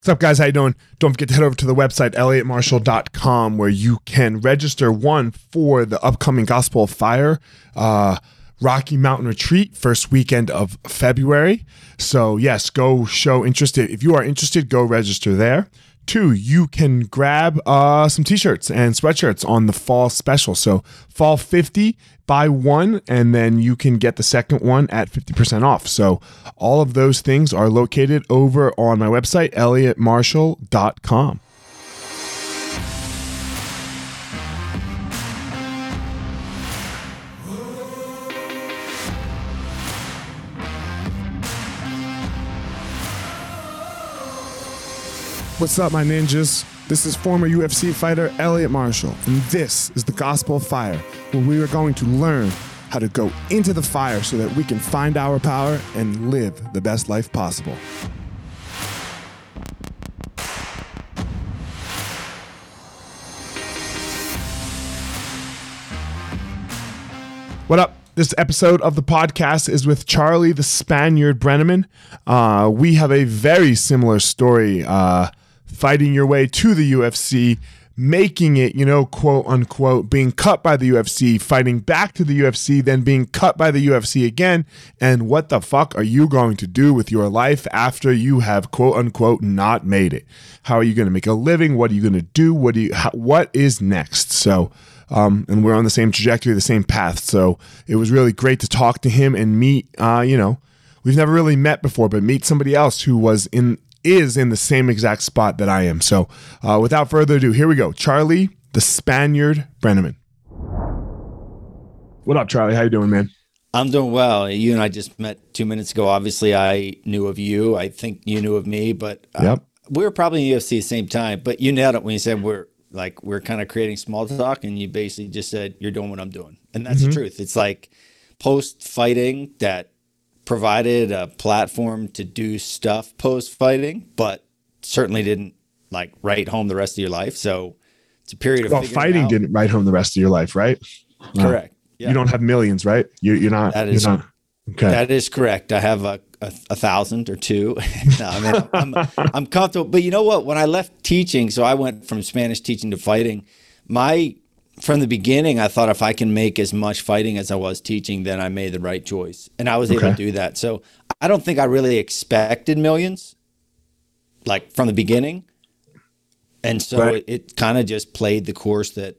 What's up, guys? How you doing? Don't forget to head over to the website, elliottmarshall.com, where you can register, one, for the upcoming Gospel of Fire uh, Rocky Mountain Retreat, first weekend of February. So, yes, go show interest. If you are interested, go register there. Two, you can grab uh, some t-shirts and sweatshirts on the fall special. So fall 50, buy one, and then you can get the second one at 50% off. So all of those things are located over on my website, elliottmarshall.com. What's up, my ninjas? This is former UFC fighter Elliot Marshall, and this is the Gospel of Fire, where we are going to learn how to go into the fire so that we can find our power and live the best life possible. What up? This episode of the podcast is with Charlie the Spaniard Brenneman. Uh, we have a very similar story. Uh, fighting your way to the UFC, making it, you know, quote unquote, being cut by the UFC, fighting back to the UFC, then being cut by the UFC again. And what the fuck are you going to do with your life after you have quote unquote not made it? How are you going to make a living? What are you going to do? What do you, how, what is next? So, um, and we're on the same trajectory, the same path. So it was really great to talk to him and meet, uh, you know, we've never really met before, but meet somebody else who was in is in the same exact spot that I am. So, uh, without further ado, here we go. Charlie, the Spaniard Brenneman. What up, Charlie? How you doing, man? I'm doing well. You and I just met two minutes ago. Obviously, I knew of you. I think you knew of me, but uh, yep. we were probably in the UFC at the same time. But you nailed it when you said we're like we're kind of creating small talk, and you basically just said you're doing what I'm doing, and that's mm-hmm. the truth. It's like post fighting that provided a platform to do stuff post fighting, but certainly didn't like write home the rest of your life. So it's a period of well, fighting didn't write home the rest of your life, right? Correct. Uh, yeah. You don't have millions, right? You, you're not. That is not, okay. That is correct. I have a, a, a thousand or two. no, I mean, I'm, I'm comfortable. But you know what? When I left teaching, so I went from Spanish teaching to fighting. My from the beginning, I thought if I can make as much fighting as I was teaching, then I made the right choice. And I was okay. able to do that. So I don't think I really expected millions, like from the beginning. And so right. it, it kind of just played the course that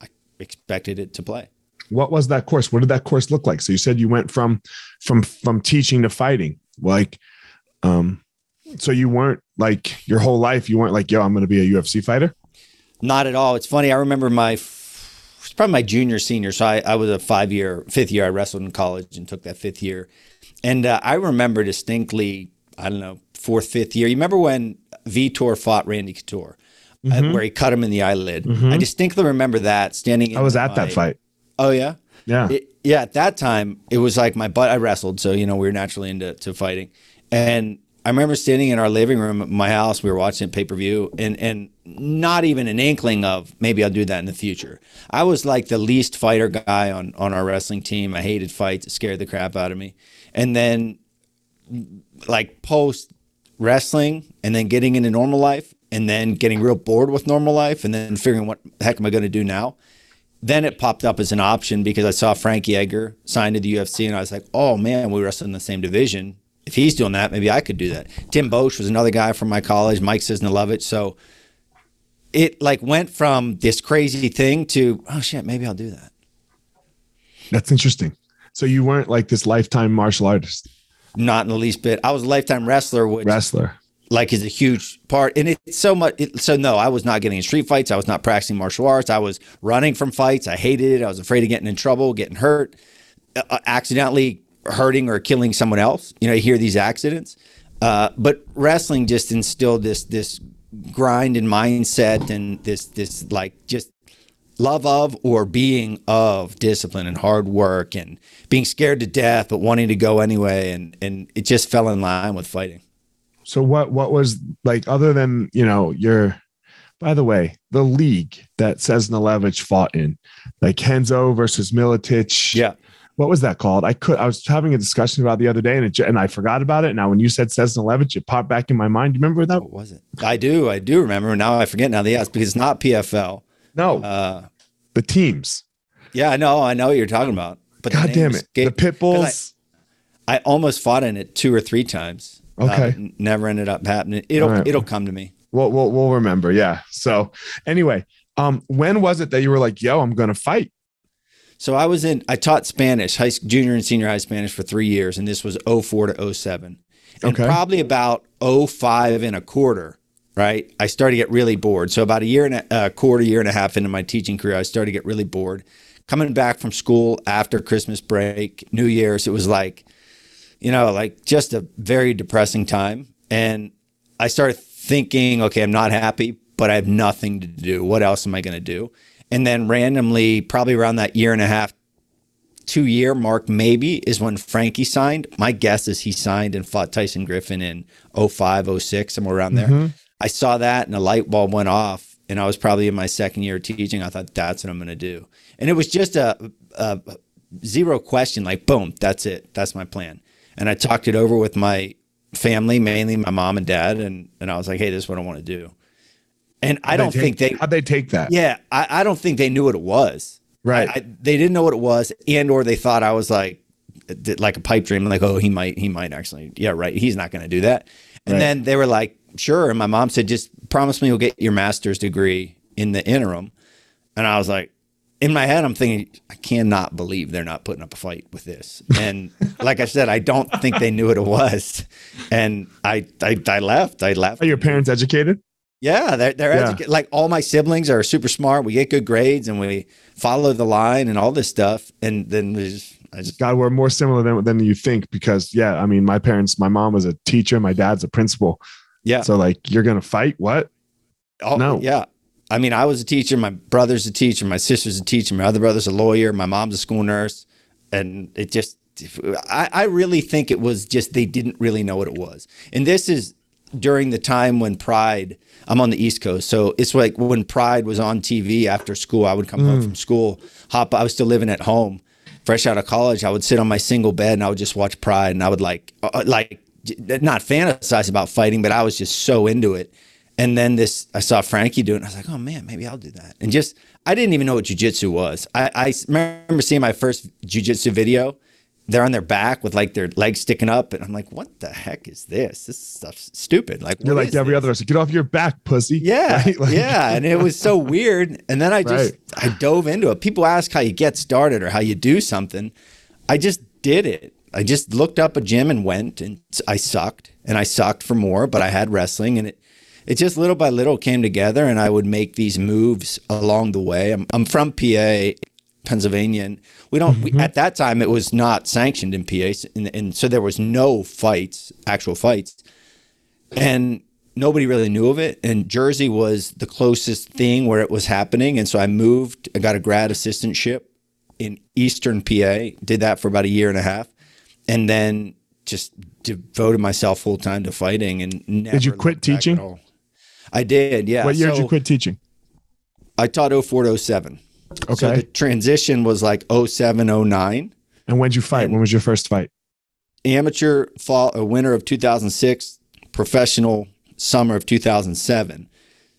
I expected it to play. What was that course? What did that course look like? So you said you went from from from teaching to fighting. Like um so you weren't like your whole life you weren't like, yo, I'm gonna be a UFC fighter? Not at all. It's funny. I remember my it's probably my junior, senior. So I, I was a five year, fifth year. I wrestled in college and took that fifth year. And uh, I remember distinctly, I don't know, fourth, fifth year. You remember when Vitor fought Randy Couture, uh, mm-hmm. uh, where he cut him in the eyelid? Mm-hmm. I distinctly remember that standing. I was at my, that fight. Oh yeah, yeah, it, yeah. At that time, it was like my butt. I wrestled, so you know we were naturally into to fighting, and I remember standing in our living room at my house. We were watching pay per view, and and not even an inkling of maybe I'll do that in the future. I was like the least fighter guy on on our wrestling team. I hated fights; it scared the crap out of me. And then, like post wrestling, and then getting into normal life, and then getting real bored with normal life, and then figuring what the heck am I going to do now. Then it popped up as an option because I saw Frankie Edgar signed to the UFC, and I was like, "Oh man, we wrestle in the same division if he's doing that, maybe I could do that. Tim Boetsch was another guy from my college, Mike Ciesnolevicz. So it like went from this crazy thing to, oh shit, maybe I'll do that. That's interesting. So you weren't like this lifetime martial artist? Not in the least bit. I was a lifetime wrestler, which wrestler like is a huge part. And it's so much. It, so no, I was not getting in street fights. I was not practicing martial arts. I was running from fights. I hated it. I was afraid of getting in trouble, getting hurt, uh, accidentally hurting or killing someone else. You know, you hear these accidents. Uh, but wrestling just instilled this this grind and mindset and this this like just love of or being of discipline and hard work and being scared to death but wanting to go anyway and and it just fell in line with fighting. So what what was like other than you know your by the way the league that Ciesnolevicz fought in like Renzo versus Miletich yeah what was that called? I could I was having a discussion about it the other day and it, and I forgot about it. Now when you said Ciesnolevicz, it popped back in my mind. Do you remember that? What was it? I do. I do remember. Now I forget now the yes because it's not PFL. No, Uh, the teams. yeah, I know. I know what you're talking about. But God damn it. escaped- The pit bulls. I, I almost fought in it two or three times. Uh, Okay. n- never ended up happening. It'll right. it'll come to me. We'll, we'll, we'll remember. Yeah. So anyway, um, when was it that you were like, yo, I'm going to fight? So I was in. I taught Spanish, high junior and senior high Spanish for three years, and this was 04 to 07. And Okay. probably about 05 and a quarter, right? I started to get really bored. So about a year and a, a quarter, year and a half into my teaching career, I started to get really bored. Coming back from school after Christmas break, New Year's, it was like, you know, like just a very depressing time. And I started thinking, okay, I'm not happy, but I have nothing to do. What else am I going to do? And then randomly, probably around that year and a half, two year mark, maybe is when Frankie signed. My guess is he signed and fought Tyson Griffin in 05, 06, somewhere around there. Mm-hmm. I saw that and a light bulb went off. And I was probably in my second year of teaching. I thought, that's what I'm going to do. And it was just a, a zero question, like, boom, that's it. That's my plan. And I talked it over with my family, mainly my mom and dad. And, and I was like, hey, this is what I want to do. And I don't think they, how'd they take that? yeah, I, I don't think they knew what it was. Right. I, I, they didn't know what it was, and or they thought I was like, like a pipe dream. Like, oh, he might, he might actually. Yeah, right. He's not going to do that. And Right. then they were like, sure. And my mom said, just promise me you'll get your master's degree in the interim. And I was like, in my head, I'm thinking, I cannot believe they're not putting up a fight with this. And like I said, I don't think they knew what it was. And I, I, I left. I left. Are your parents educated? Yeah, they're, they're Yeah. like all my siblings are super smart. We get good grades and we follow the line and all this stuff. And then we just, I just, God, we're more similar than, than you think because, yeah, I mean, my parents, my mom was a teacher, my dad's a principal. yeah. So, like, you're going to fight? What? Oh, no. Yeah. I mean, I was a teacher. My brother's a teacher. My sister's a teacher. My other brother's a lawyer. My mom's a school nurse. And it just, I, I really think it was just they didn't really know what it was. And this is during the time when Pride, I'm on the East Coast. So it's like when Pride was on TV after school, I would come home from school, hop, I was still living at home, fresh out of college. I would sit on my single bed and I would just watch Pride and I would like, uh, like, not fantasize about fighting, but I was just so into it. And then this, I saw Frankie do it. And I was like, oh man, maybe I'll do that. And just, I didn't even know what jujitsu was. I remember seeing my first jujitsu video. They're on their back with like their legs sticking up. And I'm like, what the heck is this? This stuff's stupid. Like, You're like every this? other person. Get off your back, pussy. Yeah, Right? Like- yeah, and it was so weird. And then I just I dove into it. People ask how you get started or how you do something. I just did it. I just looked up a gym and went, and I sucked, and I sucked for more, but I had wrestling, and it it just little by little came together, and I would make these moves along the way. I'm, I'm from PA, Pennsylvania, and we don't. We, mm-hmm. at that time, it was not sanctioned in PA, and, and so there was no fights, actual fights and nobody really knew of it. And Jersey was the closest thing where it was happening. And so I moved, I got a grad assistantship in Eastern PA, did that for about a year and a half, and then just devoted myself full time to fighting. And never Did you quit teaching? I did, yeah. What year did you quit teaching? I taught 04 to 07. Okay. So the transition was like 07, 09. and when did you fight? and- when was your first fight? amateur fall uh, a winter of 2006 professional summer of 2007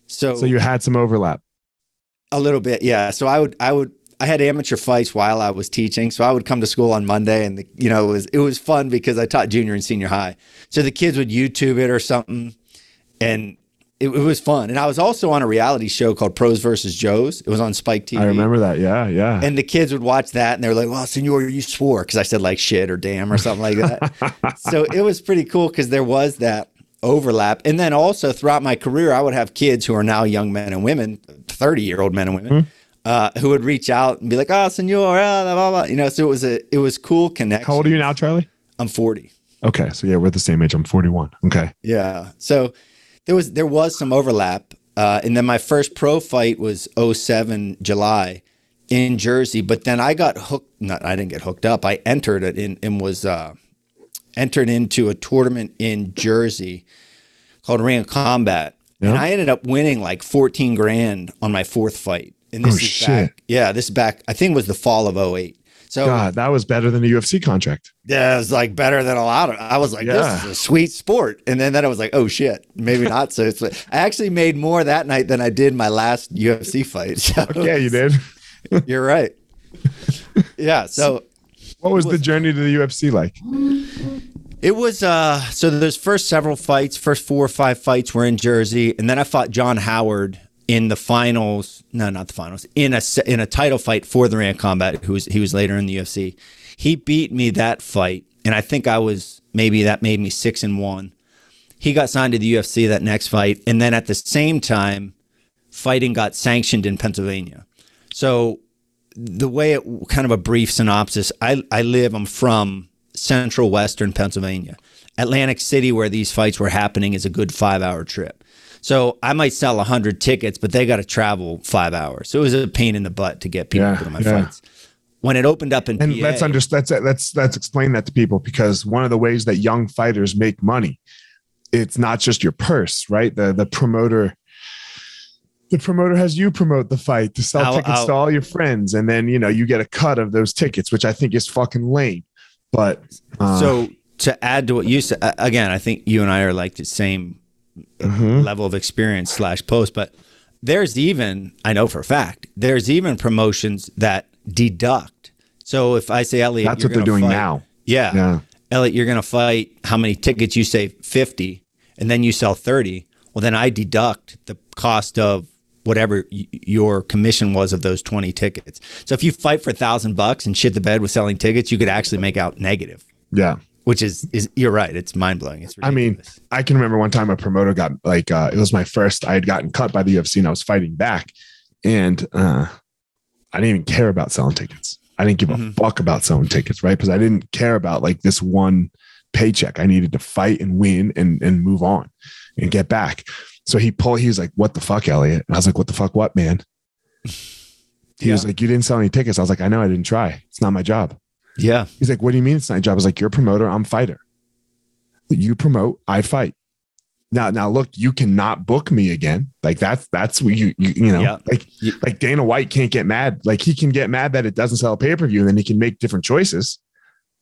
so, So you had some overlap. a little bit yeah so i would i would i had amateur fights while i was teaching so i would come to school on monday and the, you know it was it was fun because i taught junior and senior high so the kids would youtube it or something and it, it was fun and i was also on a reality show called pros versus joes it was on spike tv I remember that. Yeah, yeah. and the kids would watch that and they were like, well, senor, you swore. Because I said like shit or damn or something like that. so it was pretty cool because there was that overlap. And then also throughout my career, I would have kids who are now young men and women, 30 year old men and women, uh, who would reach out and be like, oh, senor, ah, blah, blah, blah. You know, so it was a, it was cool connection. How old are you now, Charlie? I'm 40. Okay, so yeah, we're the same age. I'm 41. Okay. Yeah. So there was there was some overlap. Uh, and then my first pro fight was 07 July in Jersey. But then I got hooked. Not I didn't get hooked up. I entered it in, and was uh, entered into a tournament in Jersey called Ring of Combat. And I ended up winning like 14 grand on my fourth fight. And this Oh, is shit. back. Yeah, this is back. I think it was the fall of 08. So God, that was better than a UFC contract. yeah, it was like better than a lot of. I was like, Yeah. this is a sweet sport, and then then I was like, oh shit, maybe not. so it's like, I actually made more that night than I did my last UFC fight. So Yeah, you did. You're right. Yeah. So What was the journey to the UFC like? It was uh so there's first several fights, first four or five fights were in Jersey, and then I fought John Howard in the finals. No, not the finals. In a in a title fight for the Rand Combat, who was he was later in the UFC. He beat me that fight, and I think I was maybe that made me six and one. He got signed to the UFC that next fight, and then at the same time, fighting got sanctioned in Pennsylvania. So the way it kind of a brief synopsis I, I live i'm from central western pennsylvania atlantic city where these fights were happening is a good five hour trip so i might sell 100 tickets but they got to travel five hours so it was a pain in the butt to get people Yeah, to my yeah. fights when it opened up in And PA, let's under, let's let's let's explain that to people because one of the ways that young fighters make money, it's not just your purse, right? The the promoter, the promoter has you promote the fight to sell I'll- tickets I'll- to all your friends, and then you know you get a cut of those tickets, which I think is fucking lame. But uh, so to add to what you said again i think you and i are like the same mhm. level of experience slash post, but there's even I know for a fact there's even promotions that deduct. So if I say Elliot, that's what they're doing fight- now. Yeah, Yeah, Elliot, you're gonna fight. How many tickets you say fifty, and then you sell thirty. Well, then I deduct the cost of whatever y- your commission was of those twenty tickets. So if you fight for a thousand bucks and shit the bed with selling tickets, you could actually make out negative. yeah. Which is is you're right. It's mind blowing. It's I mean. I can remember one time a promoter got like uh, it was my first. I had gotten cut by the UFC and I was fighting back, and uh, I didn't even care about selling tickets. I didn't give a Mhm. fuck about selling tickets, right? Because I didn't care about like this one paycheck. I needed to fight and win and and move on and get back. So he pulled. He was like, "What the fuck, Elliot?" And I was like, "What the fuck, what, man?" He was like, "You didn't sell any tickets." I was like, "I know, I didn't try. It's not my job." Yeah, He's like, "What do you mean it's not your job?" I was like, "You're a promoter. I'm a fighter. You promote, I fight." Now, now look, you cannot book me again. Like that's that's what you you you know Yeah. like like Dana White can't get mad. Like he can get mad that it doesn't sell a pay per view, and then he can make different choices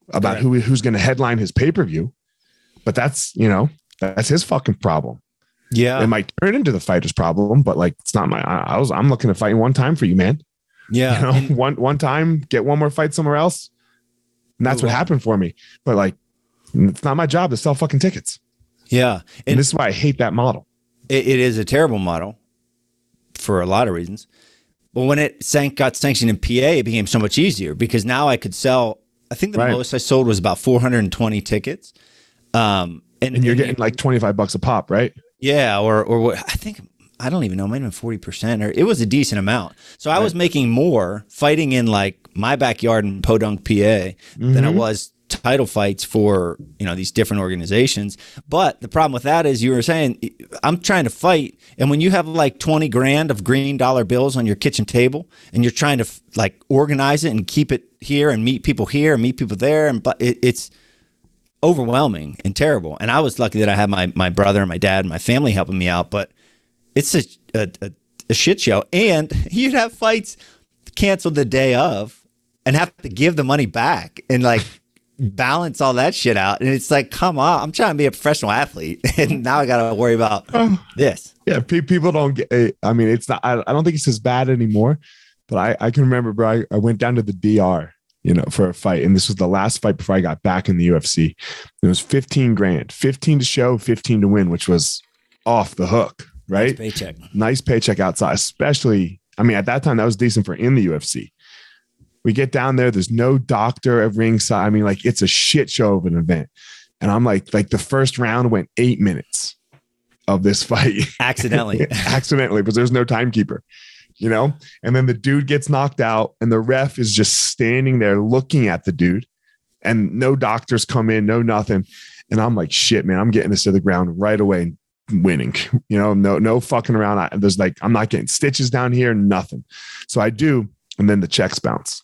about Correct. who who's going to headline his pay per view. But that's you know that's his fucking problem. yeah, It might turn into the fighter's problem, but like it's not my. I, was I'm looking to fight one time for you, man. yeah. You know, one one time, get one more fight somewhere else. And that's Move what happened for me. But like, it's not my job to sell fucking tickets. Yeah, And, and this is why I hate that model. it, it is a terrible model for a lot of reasons. But when it sank, got sanctioned in PA, it became so much easier because now I could sell. I think the Right. most I sold was about 420 tickets. Um, and, And you're and getting like 25 bucks a pop, right? yeah, or or what I think I don't even know, maybe forty percent, or it was a decent amount. So I was making more fighting in like my backyard in Podunk, PA, than I Mhm. was title fights for you know these different organizations. But the problem with that is you were saying I'm trying to fight, and when you have like twenty grand of green dollar bills on your kitchen table, and you're trying to like organize it and keep it here and meet people here and meet people there, and but it, it's overwhelming and terrible. And I was lucky that I had my my brother and my dad and my family helping me out, but it's a a, a, a shit show. And you'd have fights canceled the day of and have to give the money back and like balance all that shit out. And it's like, come on, I'm trying to be a professional athlete, and now I got to worry about this. Yeah, pe- people don't get. eh, I mean, it's not. I, I don't think it's as bad anymore. But I, I can remember, bro. I, I went down to the DR, you know, for a fight, and this was the last fight before I got back in the UFC. It was 15 grand, 15 to show, 15 to win, which was off the hook, right? Paycheck. nice paycheck outside, especially. I mean, at that time, that was decent for in the UFC. We get down there, there's no doctor at ringside. I mean, like it's a shit show of an event. And I'm like, like the first round went eight minutes of this fight Accidentally. accidentally, because there's no timekeeper, you know? And then the dude gets knocked out, and the ref is just standing there looking at the dude, and no doctors come in, no nothing. And I'm like, shit, man, I'm getting this to the ground right away winning. You know, no, no fucking around. I, there's like, I'm not getting stitches down here, nothing. So I do, and then the checks bounce.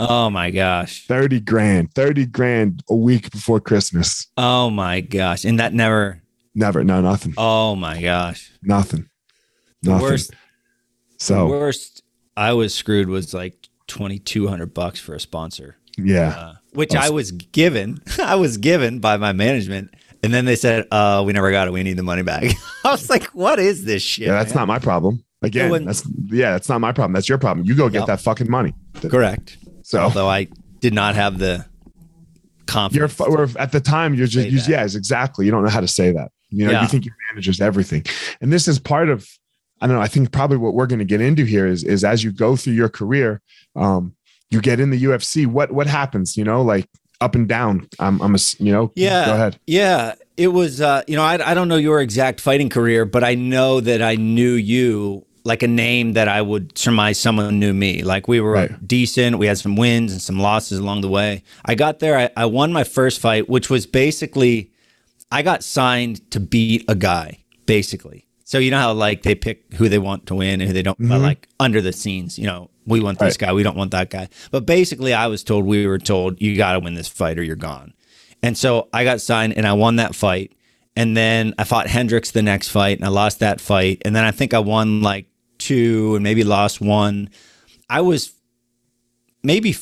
Oh my gosh. 30 grand, 30 grand a week before Christmas. Oh my gosh. And that never. Never, no, nothing, Oh my gosh. nothing, The nothing. worst. The so worst I was screwed was like twenty two hundred bucks for a sponsor. Yeah. uh, which I was given. I was given by my management, and then they said, "Uh, we never got it. We need the money back." I was like, "What is this shit?" yeah, that's man?" not my problem. Again, when- that's yeah, that's not my problem. That's your problem. You go get Yep. that fucking money. correct. So Although I did not have the you're confidence. or at the time you're just you, it's exactly. You don't know how to say that. You know, Yeah. you think your manager's everything, and this is part of. I don't know. I think probably what we're going to get into here is is as you go through your career, um, you get in the UFC. What what happens? You know, like up and down. I'm I'm a you know. Yeah. Go ahead. Yeah, it was. Uh, you know, I, I don't know your exact fighting career, but I know that I knew you like a name that I would surmise someone knew me. Like we were Right. decent. We had some wins and some losses along the way. I got there. I, I won my first fight, which was basically I got signed to beat a guy, basically. So you know how like they pick who they want to win and who they don't, but like under the scenes, you know, we want this guy, we don't want that guy. But basically, I was told we were told you got to win this fight or you're gone. And so I got signed and I won that fight. And then I fought Hendricks the next fight and I lost that fight. And then I think I won like two and maybe lost one. I was maybe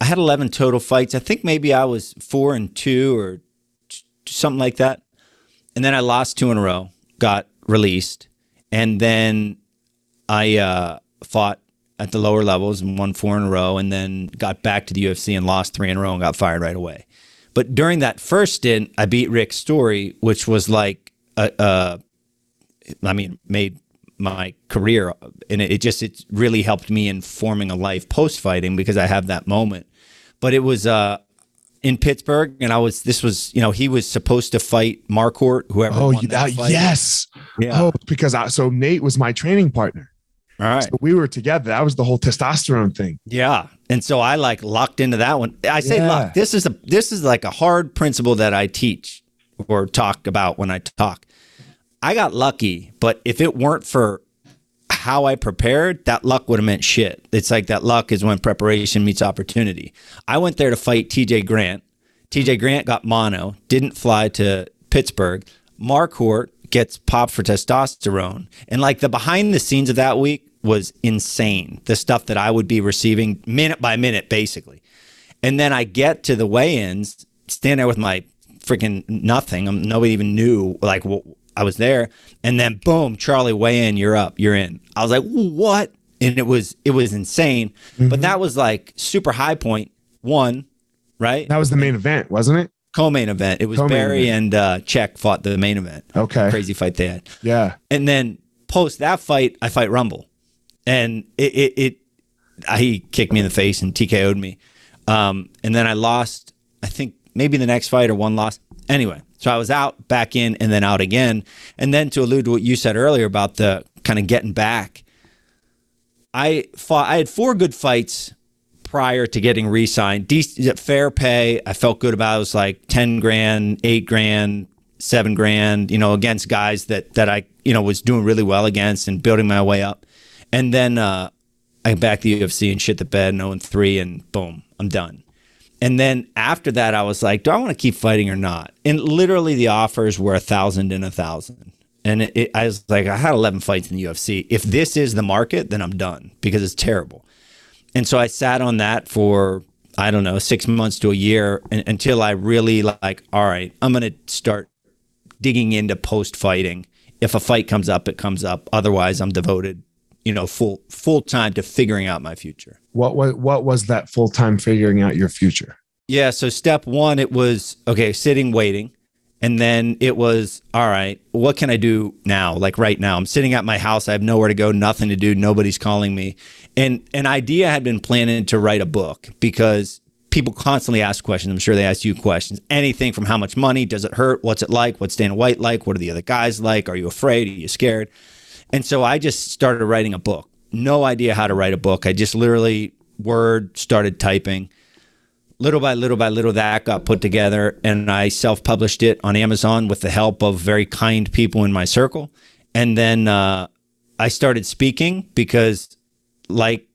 I had 11 total fights. I think maybe I was four and two or something like that. And then I lost two in a row, got released. And then I uh, fought at the lower levels and won four in a row, and then got back to the UFC and lost three in a row and got fired right away. But during that first stint, I beat Rick Story, which was like, a, a, I mean, made my career, and it, it just it really helped me in forming a life post fighting because I have that moment. But it was uh, in Pittsburgh, and I was this was you know he was supposed to fight Marquardt, whoever. Oh, that yes. Yeah. Oh, because I, so Nate was my training partner. All right. So we were together. That was the whole testosterone thing. Yeah. And so I like locked into that one. I say Yeah. lock. This is a this is like a hard principle that I teach or talk about when I talk. I got lucky, but if it weren't for how I prepared, that luck would have meant shit. It's like that luck is when preparation meets opportunity. I went there to fight TJ Grant. TJ Grant got mono, didn't fly to Pittsburgh. Marquardt gets popped for testosterone. And like the behind the scenes of that week was insane. The stuff that I would be receiving minute by minute, basically. And then I get to the weigh-ins, stand there with my freaking nothing. Um, nobody even knew like I was there. And then boom, Charlie, weigh in. You're up. You're in. I was like, what? And it was it was insane. But that was like super high point one, right? That was the main event, wasn't it? Co-main event. It was Co-main Barry event. and uh, Czech fought the main event. Okay. Crazy fight they had. Yeah. And then post that fight, I fight Rumble, and it it, it I, he kicked me in the face and TKO'd me. Um, and then I lost. I think maybe the next fight or one loss. Anyway, so I was out, back in, and then out again. And then to allude to what you said earlier about the kind of getting back, I fought. I had four good fights prior to getting re-signed. Decent, fair pay. I felt good about. It. it was like ten grand, eight grand, seven grand. You know, against guys that that I you know was doing really well against and building my way up. And then uh, I back the UFC and shit the bed, and 0 and three, and boom, I'm done. And then after that, I was like, do I want to keep fighting or not? And literally, the offers were a thousand and a thousand. And it, it, I was like, I had 11 fights in the UFC. If this is the market, then I'm done because it's terrible. And so I sat on that for, I don't know, six months to a year and, until I really like, all right, I'm going to start digging into post fighting. If a fight comes up, it comes up. Otherwise, I'm devoted, you know, full full time to figuring out my future. What was what was that full time figuring out your future? Yeah. So step one, it was okay, sitting, waiting. And then it was, all right, what can I do now? Like right now, I'm sitting at my house. I have nowhere to go, nothing to do. Nobody's calling me. And an idea had been planning to write a book because people constantly ask questions. I'm sure they ask you questions. Anything from how much money, does it hurt? What's it like? What's Dana White like? What are the other guys like? Are you afraid? Are you scared? And so I just started writing a book. No idea how to write a book. I just literally word started typing little by little by little that got put together and i self-published it on amazon with the help of very kind people in my circle and then uh, i started speaking because like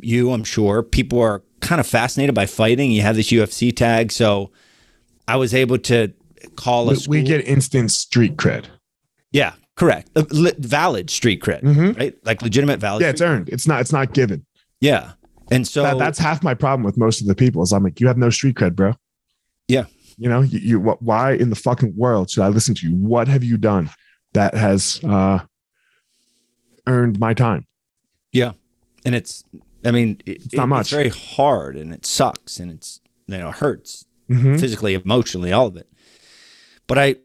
you i'm sure people are kind of fascinated by fighting you have this ufc tag so i was able to call a We, we get instant street cred. yeah correct Uh, li- valid street cred Mhm. right like legitimate valid Yeah, it's earned. It's not. It's not given. Yeah. And so that, that's half my problem with most of the people is I'm like, you have no street cred, bro. Yeah. You know, you, you what, why in the fucking world should I listen to you? What have you done that has uh, earned my time? Yeah. And it's, I mean, it, It's not it- much. It's very hard and it sucks and it's, you know, hurts Mhm. physically, emotionally, all of it. But I,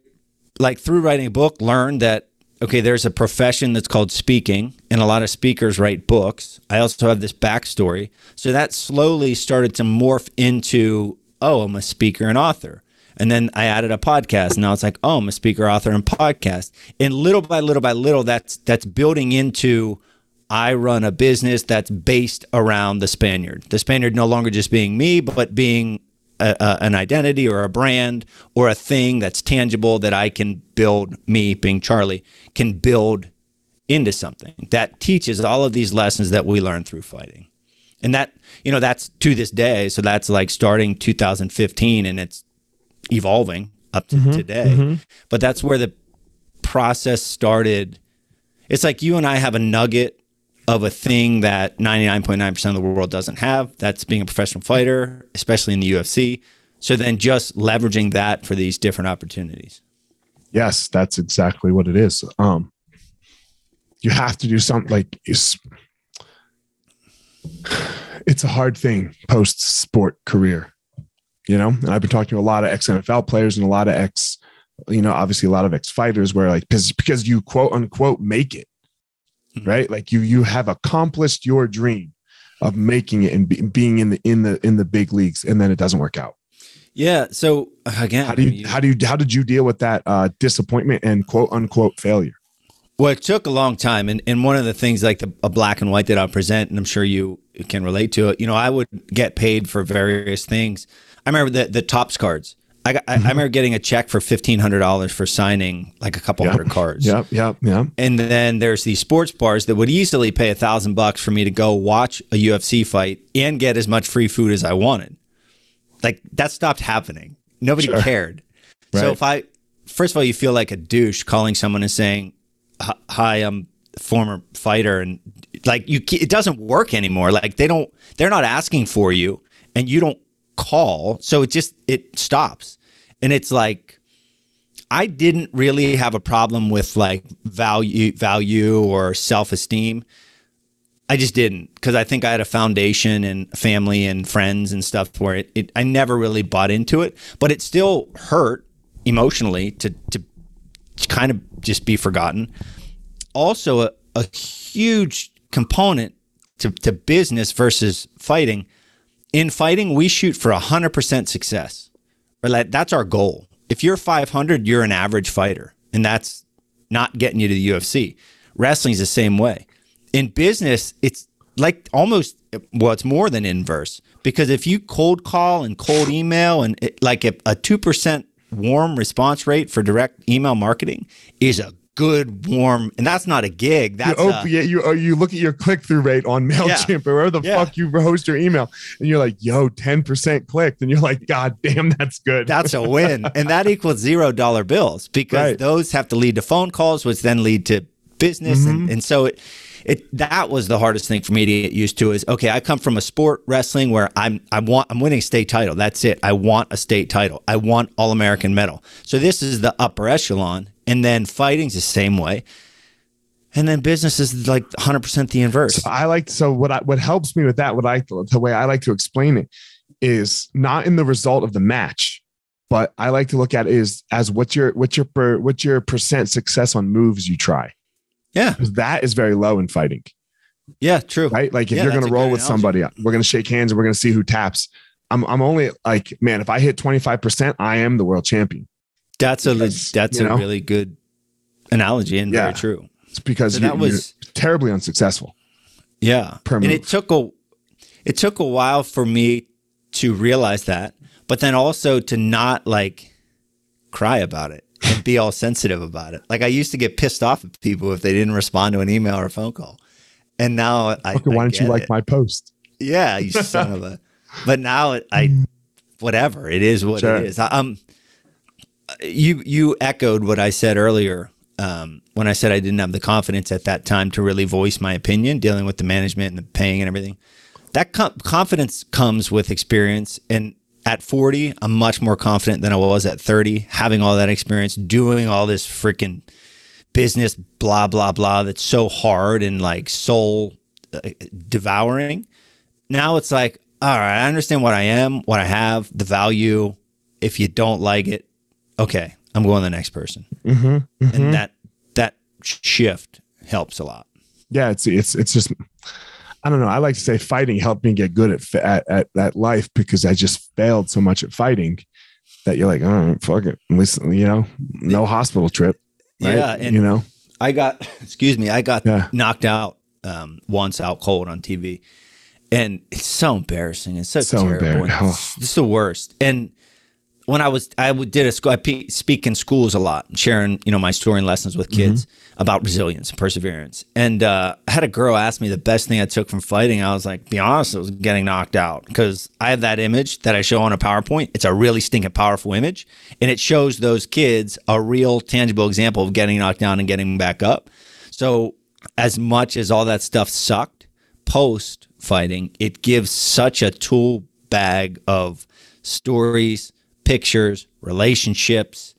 like, through writing a book, learned that, okay, there's a profession that's called speaking, and a lot of speakers write books. I also have this backstory. So that slowly started to morph into, oh, I'm a speaker and author. And then I added a podcast. Now it's like, oh, I'm a speaker, author, and podcast. And little by little by little, that's that's building into I run a business that's based around the Spaniard. The Spaniard no longer just being me, but being a, a, an identity or a brand or a thing that's tangible that I can build, me being Charlie, can build into something that teaches all of these lessons that we learn through fighting. And that, you know, that's to this day. So that's like starting 2015 and it's evolving up to mm-hmm. today. Mm-hmm. But that's where the process started. It's like you and I have a nugget of a thing that 99.9% of the world doesn't have. That's being a professional fighter, especially in the UFC. So then just leveraging that for these different opportunities. Yes, that's exactly what it is. Um, you have to do something like it's, it's a hard thing post sport career, you know. And I've been talking to a lot of ex NFL players and a lot of ex, you know, obviously a lot of ex fighters where like because because you quote unquote make it, Mhm. right? Like you you have accomplished your dream of making it and be, being in the in the in the big leagues, and then it doesn't work out. Yeah. So again, How do you, you- how do you how did you deal with that uh, disappointment and quote unquote failure? Well, it took a long time, and, and one of the things like the a black and white that I'll present, and I'm sure you can relate to it. You know, I would get paid for various things. I remember the the Topps cards. I got, I, I mm-hmm. remember getting a check for fifteen hundred dollars for signing like a couple Yep. hundred cards. Yep, yep, yep. And then there's these sports bars that would easily pay a thousand bucks for me to go watch a UFC fight and get as much free food as I wanted. Like that stopped happening. Nobody Sure. cared. So if I, first of all, you feel like a douche calling someone and saying, "Hi- "Hi, I'm a former fighter," and like you, it doesn't work anymore. Like they don't, they're not asking for you, and you don't call, so it just it stops, and it's like I didn't really have a problem with like value value or self-esteem. I just didn't because I think I had a foundation and family and friends and stuff where it, it I never really bought into it, but it still hurt emotionally to to kind of just be forgotten. Also a, a huge component to, to business versus fighting. In fighting, we shoot for 100% success. Or like that's our goal. If you're 500, you're an average fighter, and that's not getting you to the UFC. Wrestling's the same way. In business, it's like almost well, it's more than inverse because if you cold call and cold email and it, like a, a 2% warm response rate for direct email marketing is a good warm and that's not a gig You, that's op- a, yeah, you, you look at your click through rate on MailChimp or wherever the Yeah. fuck you host your email, and you're like, yo, 10% clicked. And you're like, God damn, that's good. That's a win. and that equals zero dollar bills because Right. those have to lead to phone calls, which then lead to business. Mm-hmm. And, and so it, it that was the hardest thing for me to get used to is okay, I come from a sport wrestling where I'm I want I'm winning state title. That's it. I want a state title. I want all American medal. So this is the upper echelon. And then fighting's the same way. And then business is like 100% the inverse. I like so what I what helps me with that, what I the way I like to explain it is not in the result of the match, but I like to look at it is as what's your what's your per, what's your percent success on moves you try. Yeah. That is very low in fighting, Yeah, true. right? Like if Yeah, you're gonna roll good with analogy. somebody, uh, we're gonna shake hands and we're gonna see who taps. I'm I'm only like, man, if I hit 25%, I am the world champion. That's a Because, that's a know? really good analogy and Yeah. very true. It's because So you, that was terribly unsuccessful. Yeah. and it took a it took a while for me to realize that, but then also to not like cry about it and be all sensitive about it. Like I used to get pissed off at people if they didn't respond to an email or a phone call. And now I Okay, why I don't you like it. my post? Yeah, you son of a. But now it- I, whatever it is, what Sure. it is. I, um, you you echoed what I said earlier um, when I said I didn't have the confidence at that time to really voice my opinion, dealing with the management and the paying and everything. that com- confidence comes with experience. And at 40, I'm much more confident than I was at 30, having all that experience, doing all this freaking business, blah, blah, blah, that's so hard and like soul uh, devouring. Now it's like, all right, I understand what I am, what I have, the value. If you don't like it, okay, I'm going to the next person. Mm-hmm, And that, that shift helps a lot. yeah, it's it's it's just I don't know. I like to say fighting helped me get good at at, at at life because I just failed so much at fighting that you're like, oh fuck it, at least you know, no hospital trip. Right? Yeah, and- you know, I got, excuse me, I got Yeah. knocked out um, once out cold on TV, and it's so embarrassing. It's so, So terrible. It's, it's the worst. And when I was, I would- did a school, I pe- speak in schools a lot, sharing, you know, my story and lessons with kids about resilience and perseverance. And uh, I had a girl ask me the best thing I took from fighting. I was like, be honest, it was getting knocked out because I have that image that I show on a PowerPoint. It's a really stinking powerful image, and it shows those kids a real tangible example of getting knocked down and getting back up. So, as much as all that stuff sucked post fighting, it gives such a tool bag of stories, pictures, relationships,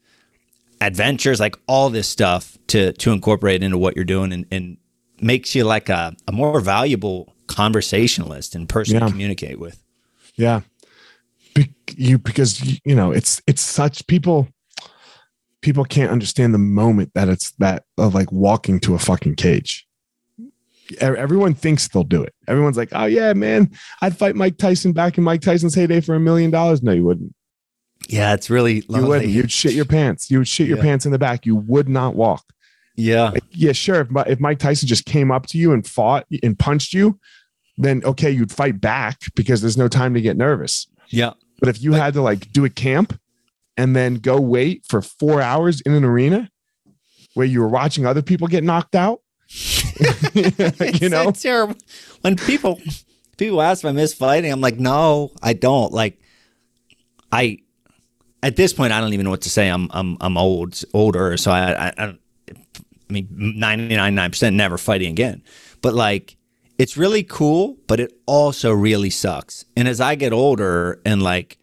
adventures, like all this stuff to to incorporate into what you're doing and, and makes you like a, a more valuable conversationalist and person Yeah. to communicate with. yeah. Be- you because you, know it's it's such people people can't understand the moment that it's that of like walking to a fucking cage. Everyone thinks they'll do it. Everyone's like, "Oh yeah, man, I'd fight Mike Tyson back in Mike Tyson's heyday for a million dollars." No, you wouldn't. Yeah, it's really You wouldn't. You'd shit your pants. You would shit your Yeah. pants in the back. You would not walk. yeah. Like, yeah, sure. If, if Mike Tyson just came up to you and fought and punched you, then okay, you'd fight back because there's no time to get nervous. Yeah. But if you Like- had to like do a camp and then go wait for four hours in an arena where you were watching other people get knocked out, you know, so terrible. When people people ask if I miss fighting, I'm like, no, I don't. Like, I at this point, I don't even know what to say. I'm I'm I'm old, older, so I I, I, I mean, ninety nine nine percent never fighting again. But like, it's really cool, but it also really sucks. And as I get older, and like,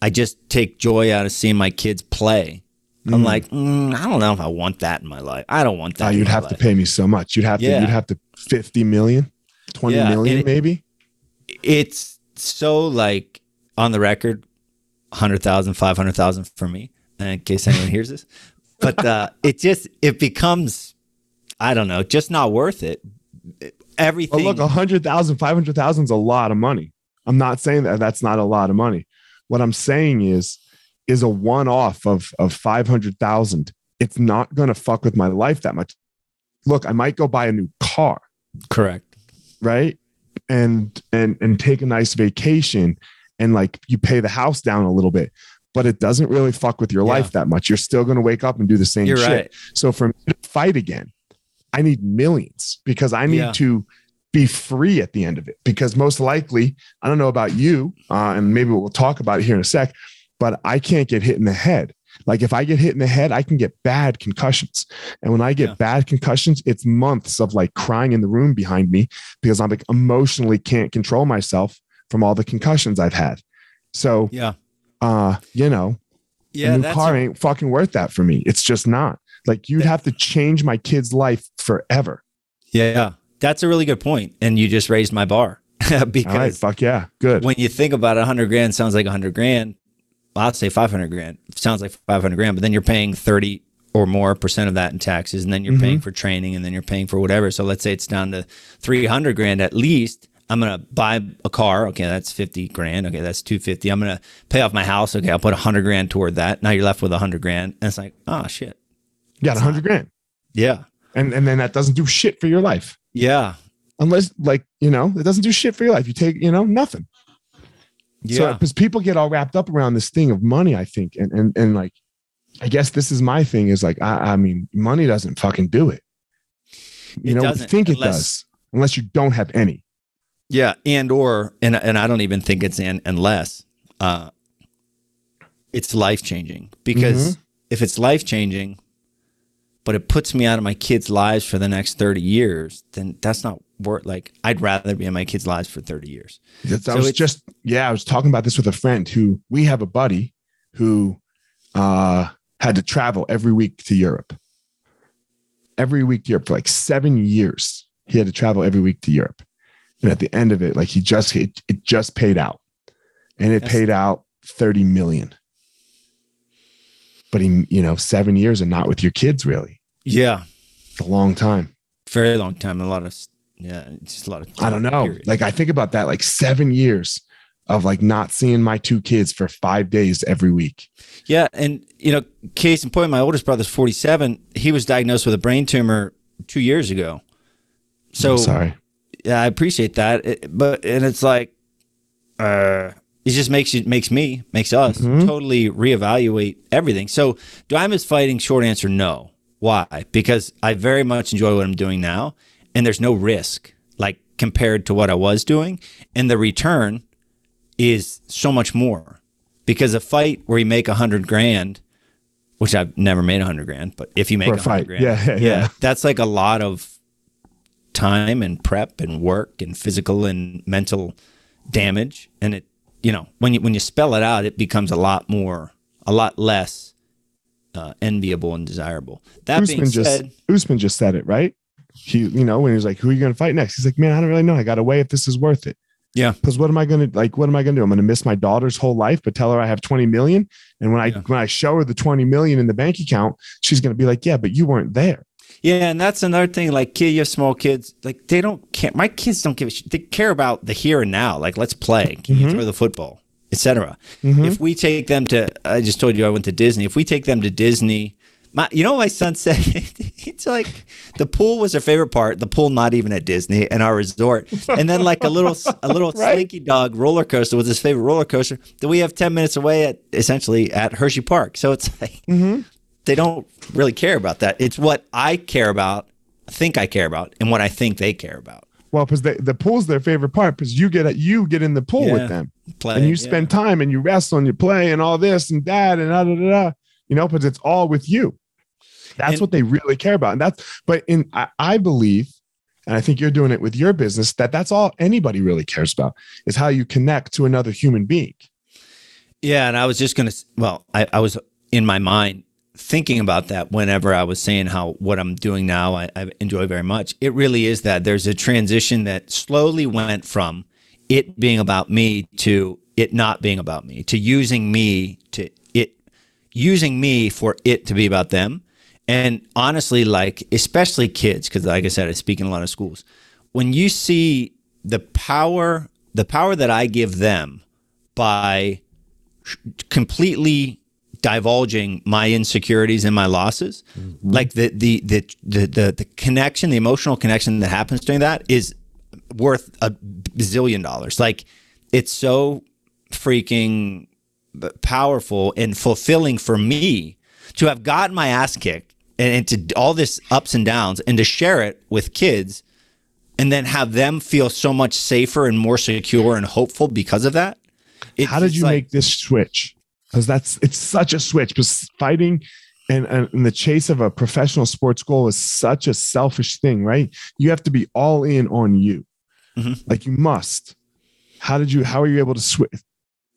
I just take joy out of seeing my kids play. I'm like, mm, I don't know if I want that in my life. I don't want that. Oh, you'd have to pay me so much. You'd have to, you'd have to 50 million, 20 Yeah, million, it- maybe. it's so like on the record 100,000 500,000 for me in case anyone hears this but uh it just it becomes I don't know just not worth it Well, everything look, 100,000, 500,000 is a lot of money. I'm not saying that that's not a lot of money. What I'm saying is, is a one off of, of 500,000. It's not going to fuck with my life that much. Look, I might go buy a new car, correct right? And, and, and take a nice vacation and like you pay the house down a little bit, but it doesn't really fuck with your Yeah. life that much. You're still going to wake up and do the same you're shit. right So for me to fight again, I need millions because I need Yeah. to be free at the end of it. Because most likely, I don't know about you, uh, and maybe we'll talk about it here in a sec, but I can't get hit in the head. Like if I get hit in the head, I can get bad concussions. And when I get Yeah. bad concussions, it's months of like crying in the room behind me because I'm like emotionally can't control myself from all the concussions I've had. So, yeah uh, you know, yeah a new car a- ain't fucking worth that for me. It's just not. Like you'd have to change my kid's life forever. yeah that's a really good point and you just raised my bar All right, because fuck yeah, good. when you think about it, 100 grand sounds like a 100 grand. Well, I'd say 500 grand. Sounds like 500 grand, but then you're paying 30 or more percent of that in taxes, and then you're paying for training, and then you're paying for whatever. So let's say it's down to 300 grand at least. I'm gonna buy a car. Okay, that's 50 grand. Okay, that's 250. I'm gonna pay off my house. Okay, I'll put a 100 grand toward that. Now you're left with a 100 grand, and it's like, oh shit. You got a hundred grand, Yeah, and and then that doesn't do shit for your life yeah, unless like you know it doesn't do shit for your life. You take you know nothing. So yeah, because people get all wrapped up around this thing of money, I think, and and and like, I guess this is my thing is like I, I mean money doesn't fucking do it. You It know, doesn't, think it does unless you don't have any. Yeah, and or and and I don't even think it's in unless uh it's life changing because if it's life changing but it puts me out of my kids' lives for the next 30 years, then that's not worth. Like I'd rather be in my kids' lives for 30 years. That's, I was just yeah, I was talking about this with a friend who we have a buddy who uh had to travel every week to Europe. Every week to Europe for like seven years. He had to travel every week to Europe. At the end of it, like he just it, it just paid out. And it paid out 30 million. But he, you know, seven years and not with your kids really. Yeah. It's a long time. Very long time. A lot of yeah, just a lot of I don't know. Period. Like I think about that, like seven years of like not seeing my two kids for five days every week. Yeah. And you know, case in point, my oldest brother's 47. He was diagnosed with a brain tumor two years ago. So I'm sorry. Yeah, I appreciate that. It, but and it's like uh it just makes you makes me, makes us mm-hmm. totally reevaluate everything. So do I miss fighting? Short answer, no. Why? Because I very much enjoy what I'm doing now and there's no risk like compared to what I was doing. And the return is so much more because a fight where you make a hundred grand, which I've never made a hundred grand, but if you make a hundred grand, yeah, yeah, yeah, that's like a lot of time and prep and work and physical and mental damage. And it, you know, when you, when you spell it out, it becomes a lot more, a lot less uh, enviable and desirable. That Usman being said, just, Usman just said it, right? he, you know, when he was like, "Who are you going to fight next?" He's like, "Man, I don't really know. I got to weigh if this is worth it." Yeah. Because what am I going to like? What am I going to do? I'm going to miss my daughter's whole life, but tell her I have 20 million. And when I yeah. when I show her the 20 million in the bank account, she's going to be like, "Yeah, but you weren't there." Yeah, and that's another thing. Like, kid, you have small kids. Like, they don't care. My kids don't give a shit. They care about the here and now. Like, let's play. Can mm-hmm. you throw the football, etc. Mm-hmm. If we take them to, I just told you I went to Disney. If we take them to Disney my, you know, what my son said it's like the pool was their favorite part. The pool, not even at Disney and our resort, and then like a little, a little right? slinky dog roller coaster was his favorite roller coaster that we have ten minutes away at essentially at Hershey Park. So it's like mm-hmm. They don't really care about that. It's what I care about, think I care about, and what I think they care about. Well, because the pool's their favorite part because you get you get in the pool yeah. with them, play, and you spend yeah. time and you wrestle and you play and all this and that and da da da. da you know, because it's all with you. That's and, what they really care about. And that's, but in, I, I believe, and I think you're doing it with your business, that that's all anybody really cares about is how you connect to another human being. Yeah. And I was just going to, well, I, I was in my mind thinking about that whenever I was saying how what I'm doing now I, I, enjoy very much. It really is that there's a transition that slowly went from it being about me to it not being about me, to using me to it using me for it to be about them. And honestly, like, especially kids, because like I said, I speak in a lot of schools. When you see the power, the power that I give them by completely divulging my insecurities and my losses, mm-hmm. like the, the, the the the the connection, the emotional connection that happens during that is worth a bazillion dollars. Like it's so freaking powerful and fulfilling for me to have gotten my ass kicked and, and to all this ups and downs and to share it with kids and then have them feel so much safer and more secure and hopeful because of that. It's, How did you like, make this switch? Because that's it's such a switch. Because fighting and, and the chase of a professional sports goal is such a selfish thing, right? You have to be all in on you, mm-hmm. like you must. How did you? How are you able to switch?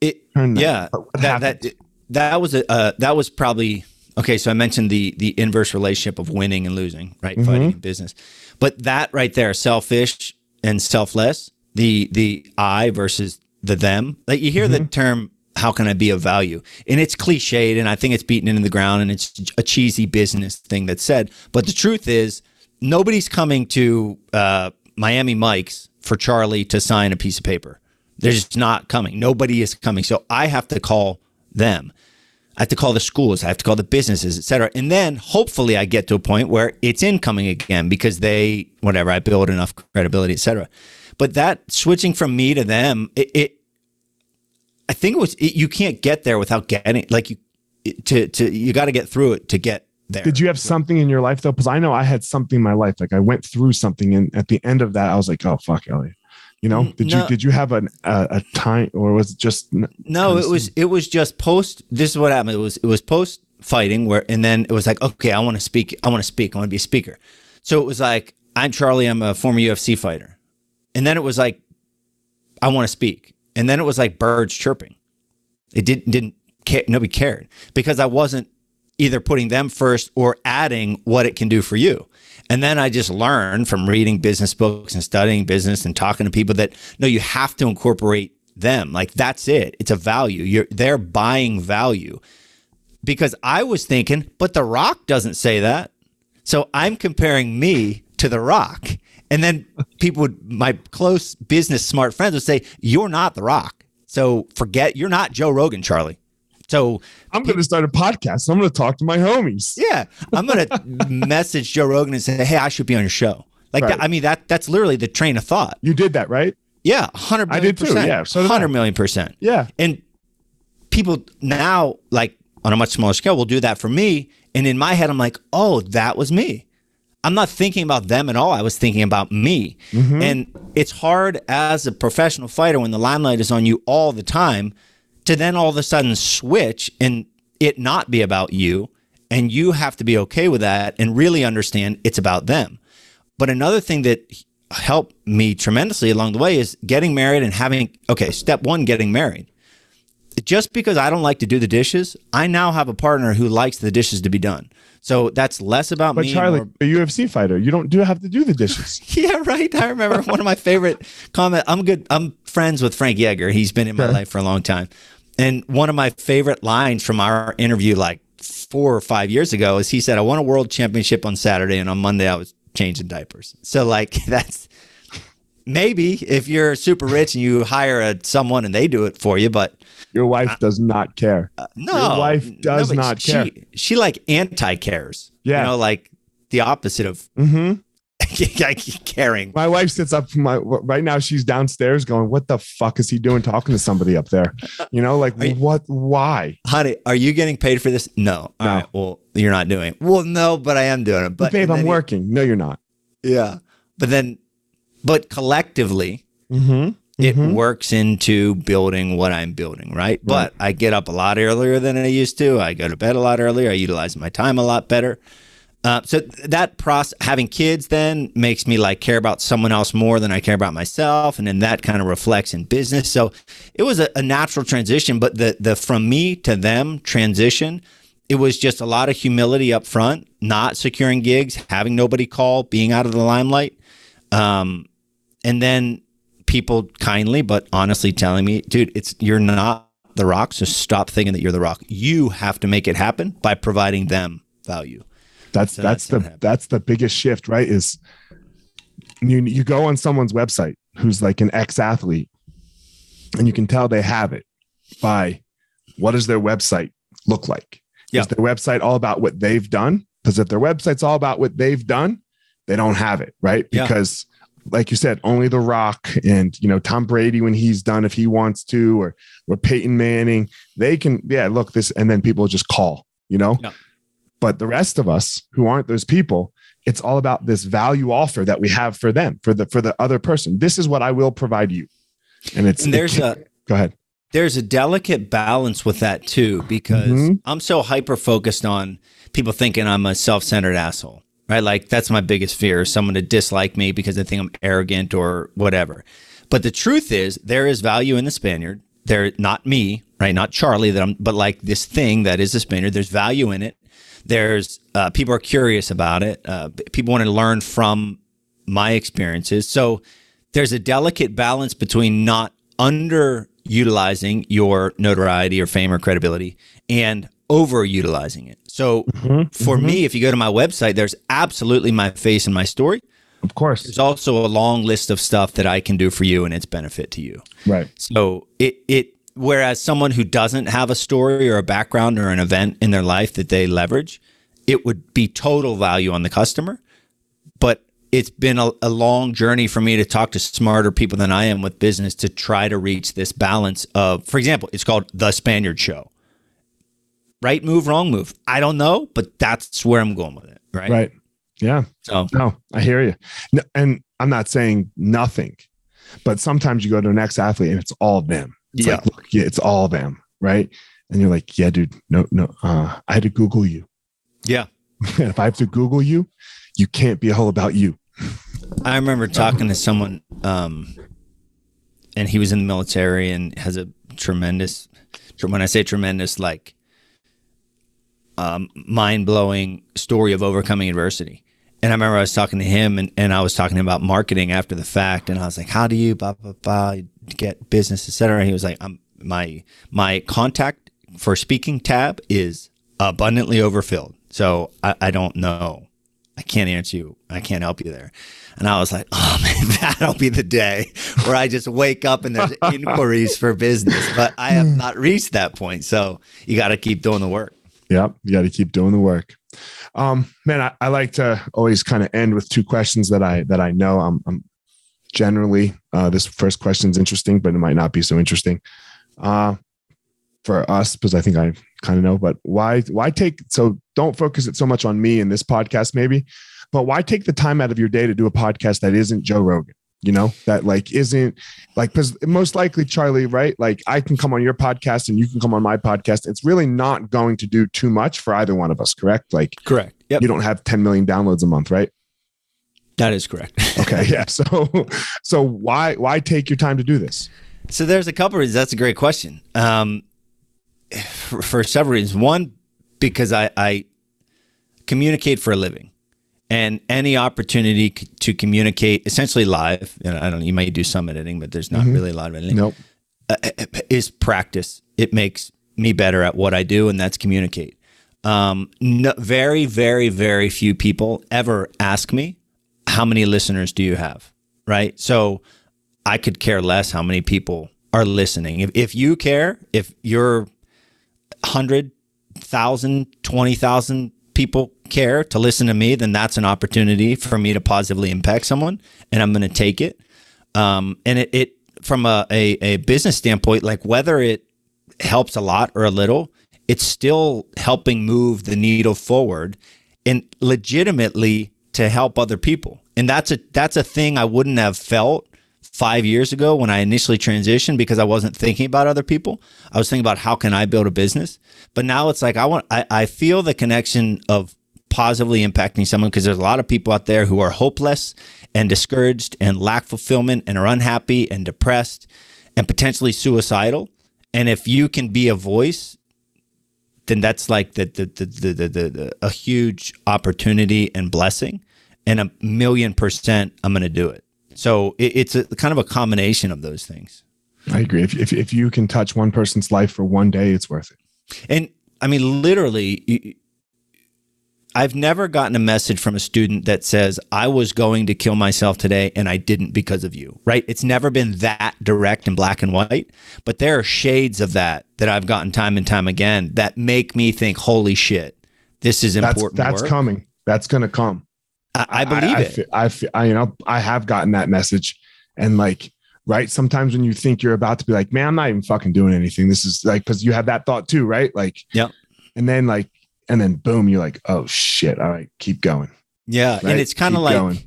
It that? yeah, that, that that was a uh, that was probably Okay, so I mentioned the the inverse relationship of winning and losing, right? Mm-hmm. Fighting in business. But that right there, selfish and selfless, the the I versus the them. Like you hear mm-hmm. the term how can I be of value? And it's cliched and I think it's beaten into the ground and it's a cheesy business thing that's said. But the truth is nobody's coming to uh, Miami Mike's for Charlie to sign a piece of paper. They're just not coming. Nobody is coming. So I have to call them. I have to call the schools, I have to call the businesses, et cetera. And then hopefully I get to a point where it's incoming again because they, whatever, I build enough credibility, et cetera. But that switching from me to them, it, it I think it was it, you can't get there without getting like you to to you got to get through it to get there. Did you have something in your life though? Because I know I had something in my life. Like I went through something, and at the end of that, I was like, "Oh fuck, Elliot." You know, mm, did no. you did you have an, a, a time or was it just no? It was it was just post. This is what happened. It was it was post fighting where, and then it was like, okay, I want to speak. I want to speak. I want to be a speaker. So it was like, I'm Charlie. I'm a former UFC fighter. and then it was like, I want to speak, and then it was like birds chirping. It didn't didn't care, nobody cared because I wasn't either putting them first or adding what it can do for you. And then I just learned from reading business books and studying business and talking to people that no, you have to incorporate them. Like that's it. It's a value. You're they're buying value. Because I was thinking, but The Rock doesn't say that. So I'm comparing me to The Rock. And then people would, my close business smart friends would say, You're not The Rock. So forget, you're not Joe Rogan, Charlie. So I'm going to start a podcast. I'm going to talk to my homies. Yeah. I'm going to message Joe Rogan and say, Hey, I should be on your show. Like, Right. that, I mean, that that's literally the train of thought. You did that, right? Yeah. 100 I million did too, percent. yeah, so did I. 100 million percent. Yeah. And people now, like on a much smaller scale, will do that for me. And in my head, I'm like, oh, that was me. I'm not thinking about them at all. I was thinking about me. Mm-hmm. And it's hard as a professional fighter when the limelight is on you all the time to then all of a sudden switch and it not be about you. And you have to be okay with that and really understand it's about them. But another thing that helped me tremendously along the way is getting married and having, okay, step one, getting married. Just because I don't like to do the dishes, I now have a partner who likes the dishes to be done. So that's less about But me. Charlie, more- a UFC fighter, you don't do have to do the dishes. yeah, right. I remember one of my favorite comment. I'm good. I'm friends with Frankie Edgar. He's been in my life for a long time. And one of my favorite lines from our interview, like four or five years ago, is he said, I won a world championship on Saturday, and on Monday I was changing diapers. So, like, that's maybe if you're super rich and you hire a, someone and they do it for you, but Your wife does not care. no, Your wife does but not she, care. She like anti cares. Yeah. You know, like the opposite of Mm-hmm. caring. My wife sits up my right now. She's downstairs going, "What the fuck is he doing talking to somebody up there?" You know, like you- what? Why? honey, are you getting paid for this? No. All No. right. Well, you're not doing it. Well, no, but I am doing it. But But babe, I'm he- working. No, you're not. yeah. But then, but collectively, Mm-hmm. it works into building what I'm building, right? But I get up a lot earlier than I used to. I go to bed a lot earlier. I utilize my time a lot better. Uh, so that process, having kids, then makes me like care about someone else more than I care about myself, and then that kind of reflects in business. So it was a, a natural transition, but the the from me to them transition, it was just a lot of humility up front, not securing gigs, having nobody call, being out of the limelight, um, and then people kindly but honestly telling me, dude, it's you're not the rock, so stop thinking that you're the rock. You have to make it happen by providing them value. That's So that's that's the that's the biggest shift, right? Is you you go on someone's website who's like an ex athlete, and you can tell they have it by what does their website look like? Yeah. Is their website all about what they've done? Because if their website's all about what they've done, they don't have it, right? Yeah. Like you said, only The Rock and you know Tom Brady when he's done if he wants to, or or Peyton Manning, they can yeah look this, and then people just call, you know. Yeah. But the rest of us who aren't those people, it's all about this value offer that we have for them, for the for the other person. This is what I will provide you, and it's And there's a go ahead. there's a delicate balance with that too because Mhm. I'm so hyper focused on people thinking I'm a self-centered asshole. Right? Like that's my biggest fear, is someone to dislike me because they think I'm arrogant or whatever. But the truth is there is value in the Spaniard. They're not me, right? Not Charlie that I'm but like this thing that is a Spaniard. There's value in it. There's uh, people are curious about it. Uh, people want to learn from my experiences. So there's a delicate balance between not underutilizing your notoriety or fame or credibility and overutilizing it. So mm-hmm, for me, mm-hmm. if you go to my website, there's absolutely my face and my story. Of course, There's also a long list of stuff that I can do for you and its benefit to you. right. So it it whereas someone who doesn't have a story or a background or an event in their life that they leverage, it would be total value on the customer. But it's been a, a long journey for me to talk to smarter people than I am with business to try to reach this balance of, for example, it's called the Spaniard Show. Right move, wrong move. I don't know, but that's where I'm going with it. Right. Right. Yeah. So No, I hear you. No, and I'm not saying nothing, but sometimes you go to an ex athlete and it's all them. It's Yeah. like, look, yeah, it's all them, right? And you're like, yeah, dude, no, no, uh, I had to Google you. yeah. And if I have to Google you, you can't be a whole about you. I remember talking to someone um, and he was in the military and has a tremendous. When I say tremendous, like um, mind blowing story of overcoming adversity. And I remember I was talking to him and, and I was talking about marketing after the fact. And I was like, how do you blah, blah, blah, get business, etc. And he was like, I'm, my, my contact for speaking tab is abundantly overfilled. So I, I don't know. I can't answer you. I can't help you there. And I was like, oh man, that'll be the day where I just wake up and there's inquiries for business. But I have not reached that point. So you got to keep doing the work. Yep. You got to keep doing the work. Um, man, I, I like to always kind of end with two questions that I, that I know I'm, I'm generally, uh, this first question is interesting, but it might not be so interesting. Uh, for us, because I think I kind of know, but why, why take, so don't focus it so much on me in this podcast, maybe, but why take the time out of your day to do a podcast that isn't Joe Rogan? You know that like isn't like because most likely charlie right like i can come on your podcast and you can come on my podcast. It's really not going to do too much for either one of us correct? Like correct. Yep. you don't have 10 million downloads a month right? That is correct. Okay yeah so so why why take your time to do this? So there's a couple reasons. That's a great question. Um for, for several reasons. One because i i communicate for a living and any opportunity to communicate essentially live you know, i don't you might do some editing but there's not mm-hmm. really a lot of editing. Nope. Uh, is practice. It makes me better at what i do and that's communicate. Um, no, very very very few people ever ask me how many listeners do you have? Right? So i could care less how many people are listening. If, if you care if you're 100000 20000 people care to listen to me, then that's an opportunity for me to positively impact someone, and I'm going to take it. Um, and it, it from a, a, a business standpoint, like whether it helps a lot or a little, it's still helping move the needle forward and legitimately to help other people. And that's a that's a thing I wouldn't have felt five years ago when I initially transitioned because I wasn't thinking about other people. I was thinking about how can I build a business. But now it's like I want I, I feel the connection of positively impacting someone because there's a lot of people out there who are hopeless and discouraged and lack fulfillment and are unhappy and depressed and potentially suicidal. And if you can be a voice, then that's like the the the the, the, the, the a huge opportunity and blessing. And a million percent, I'm going to do it. So it, it's a kind of a combination of those things. I agree. If, if, if you can touch one person's life for one day, it's worth it. And I mean, literally, I've never gotten a message from a student that says, I was going to kill myself today and I didn't because of you, right? It's never been that direct and black and white, but there are shades of that that I've gotten time and time again that make me think, holy shit, this is important. That's, that's coming. That's going to come. I, I believe I, it. Feel, I, feel, I, you know, I have gotten that message, and like, right. Sometimes when you think you're about to be like, man, I'm not even fucking doing anything. This is like because you have that thought too, right? Like, yeah. And then like, and then boom, you're like, oh shit. All right, keep going. Yeah, right? and it's kind of like. Going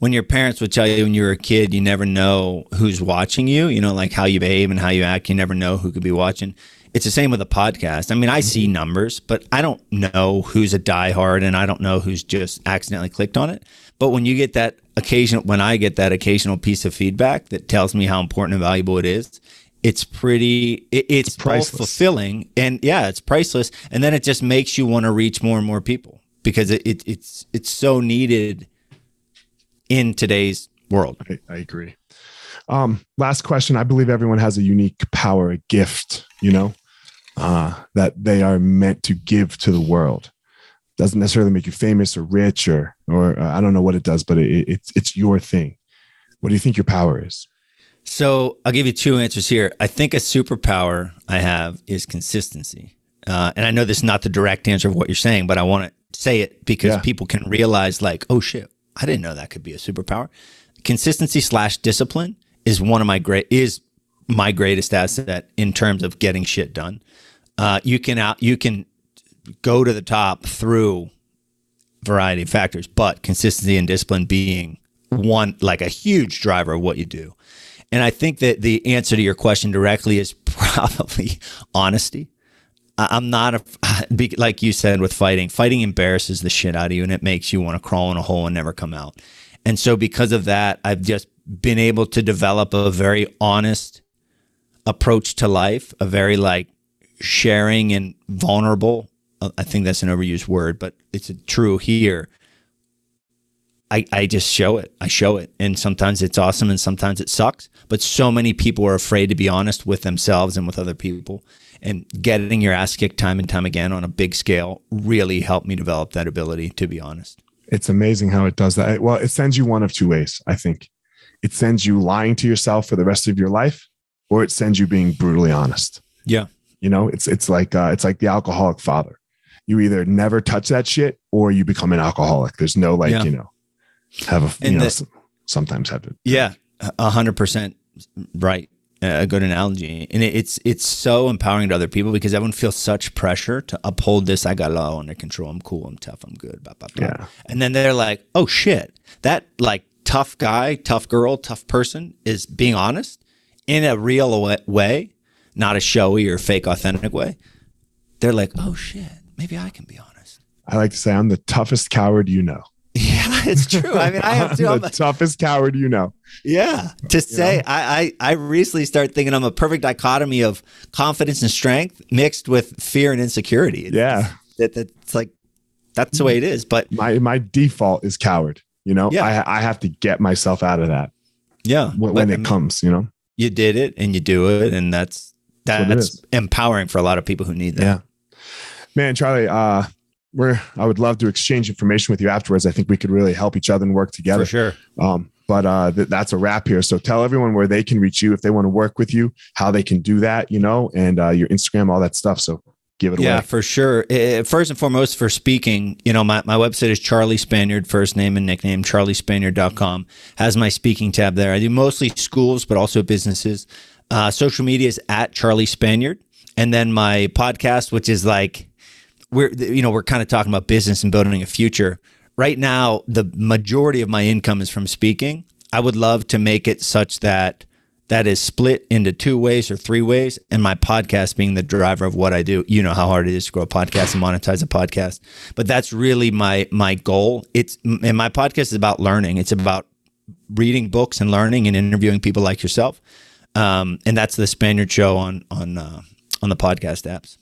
when your parents would tell you when you were a kid, you never know who's watching you, you know, like how you behave and how you act. You never know who could be watching. It's the same with a podcast. I mean, I see mm-hmm. numbers, but I don't know who's a diehard and I don't know who's just accidentally clicked on it. But when you get that occasional, when I get that occasional piece of feedback that tells me how important and valuable it is, it's pretty, it, it's, it's both fulfilling and yeah, it's priceless. And then it just makes you want to reach more and more people because it, it it's, it's so needed in today's world. I, I agree. Um, last question. I believe everyone has a unique power, a gift, you know, uh, that they are meant to give to the world. Doesn't necessarily make you famous or rich or or uh, I don't know what it does, but it, it's it's your thing. What do you think your power is? So I'll give you two answers here. I think a superpower I have is consistency, uh, and I know this is not the direct answer of what you're saying, but I want to say it because yeah. people can realize, like, oh shit, I didn't know that could be a superpower. Consistency slash discipline is one of my great is my greatest asset in terms of getting shit done. Uh, you can out you can go to the top through variety of factors, but consistency and discipline being one like a huge driver of what you do. And I think that the answer to your question directly is probably honesty. I'm not a, like you said with fighting. Fighting embarrasses the shit out of you and it makes you want to crawl in a hole and never come out. And so because of that, I've just been able to develop a very honest approach to life, a very like sharing and vulnerable. uh, I think that's an overused word, but it's true here. I, I just show it. I show it. And sometimes it's awesome and sometimes it sucks. But so many people are afraid to be honest with themselves and with other people. And getting your ass kicked time and time again on a big scale really helped me develop that ability to be honest. It's amazing how it does that. Well, it sends you one of two ways, I think. It sends you lying to yourself for the rest of your life, or it sends you being brutally honest. Yeah. You know, it's it's like uh, it's like the alcoholic father. You either never touch that shit or you become an alcoholic. There's no like, Yeah. you know, have a And you know, the- sometimes have it. Yeah, a hundred percent right. A good analogy, and it's it's so empowering to other people because everyone feels such pressure to uphold this. I got it all under control. I'm cool. I'm tough. I'm good. Blah, blah, blah. Yeah. And then they're like, "Oh shit, that like tough guy, tough girl, tough person is being honest in a real way, not a showy or fake, authentic way." They're like, "Oh shit, maybe I can be honest." I like to say I'm the toughest coward you know. It's true. I mean, I have to. I'm the toughest coward you know. Yeah. To say, I, I, I recently started thinking I'm a perfect dichotomy of confidence and strength mixed with fear and insecurity. It's- Yeah. That, that's like, that's the way it is. But My my default is coward. You know, Yeah. I I have to get myself out of that yeah, when, when I it mean, comes. You know. you did it and you do it. And that's, That's that's empowering for a lot of people who need that. Yeah. Man, Charlie, uh, we're I would love to exchange information with you afterwards. I think we could really help each other and work together. For sure. Um, but uh, th- that's a wrap here. So tell everyone where they can reach you if they want to work with you, how they can do that, you know, and uh, your Instagram, all that stuff. So give it Yeah, away. Yeah, for sure. First and foremost, for speaking, you know, my, my website is Charlie Spaniard, first name and nickname, charliespaniard.com. Has my speaking tab there. I do mostly schools, but also businesses. Uh, social media is at Charlie Spaniard. And then my podcast, which is like, we're, you know, we're kind of talking about business and building a future. Right now, the majority of my income is from speaking. I would love to make it such that that is split into two ways or three ways, and my podcast being the driver of what I do. You know how hard it is to grow a podcast and monetize a podcast, but that's really my my goal. It's and my podcast is about learning. It's about reading books and learning and interviewing people like yourself. Um, and that's the Spaniard Show on on uh, on the podcast apps.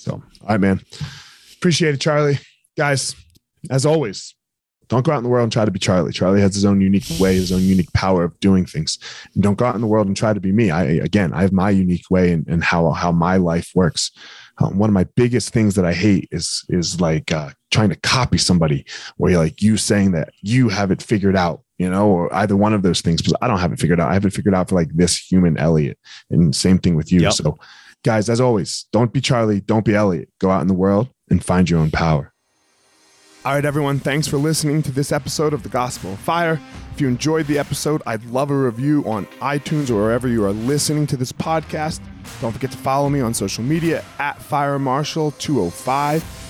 So, all right, man. Appreciate it, Charlie. Guys, as always, don't go out in the world and try to be Charlie. Charlie has his own unique way, his own unique power of doing things. And don't go out in the world and try to be me. I again, I have my unique way and, and how how my life works. Um, one of my biggest things that I hate is is like uh, trying to copy somebody, where you're like you saying that you have it figured out, you know, or either one of those things. Because I don't have it figured out. I have it figured out for like this human Elliot, and same thing with you. Yep. So, guys, as always, don't be Charlie, don't be Elliot. Go out in the world and find your own power. All right, everyone. Thanks for listening to this episode of The Gospel of Fire. If you enjoyed the episode, I'd love a review on iTunes or wherever you are listening to this podcast. Don't forget to follow me on social media at FireMarshal205.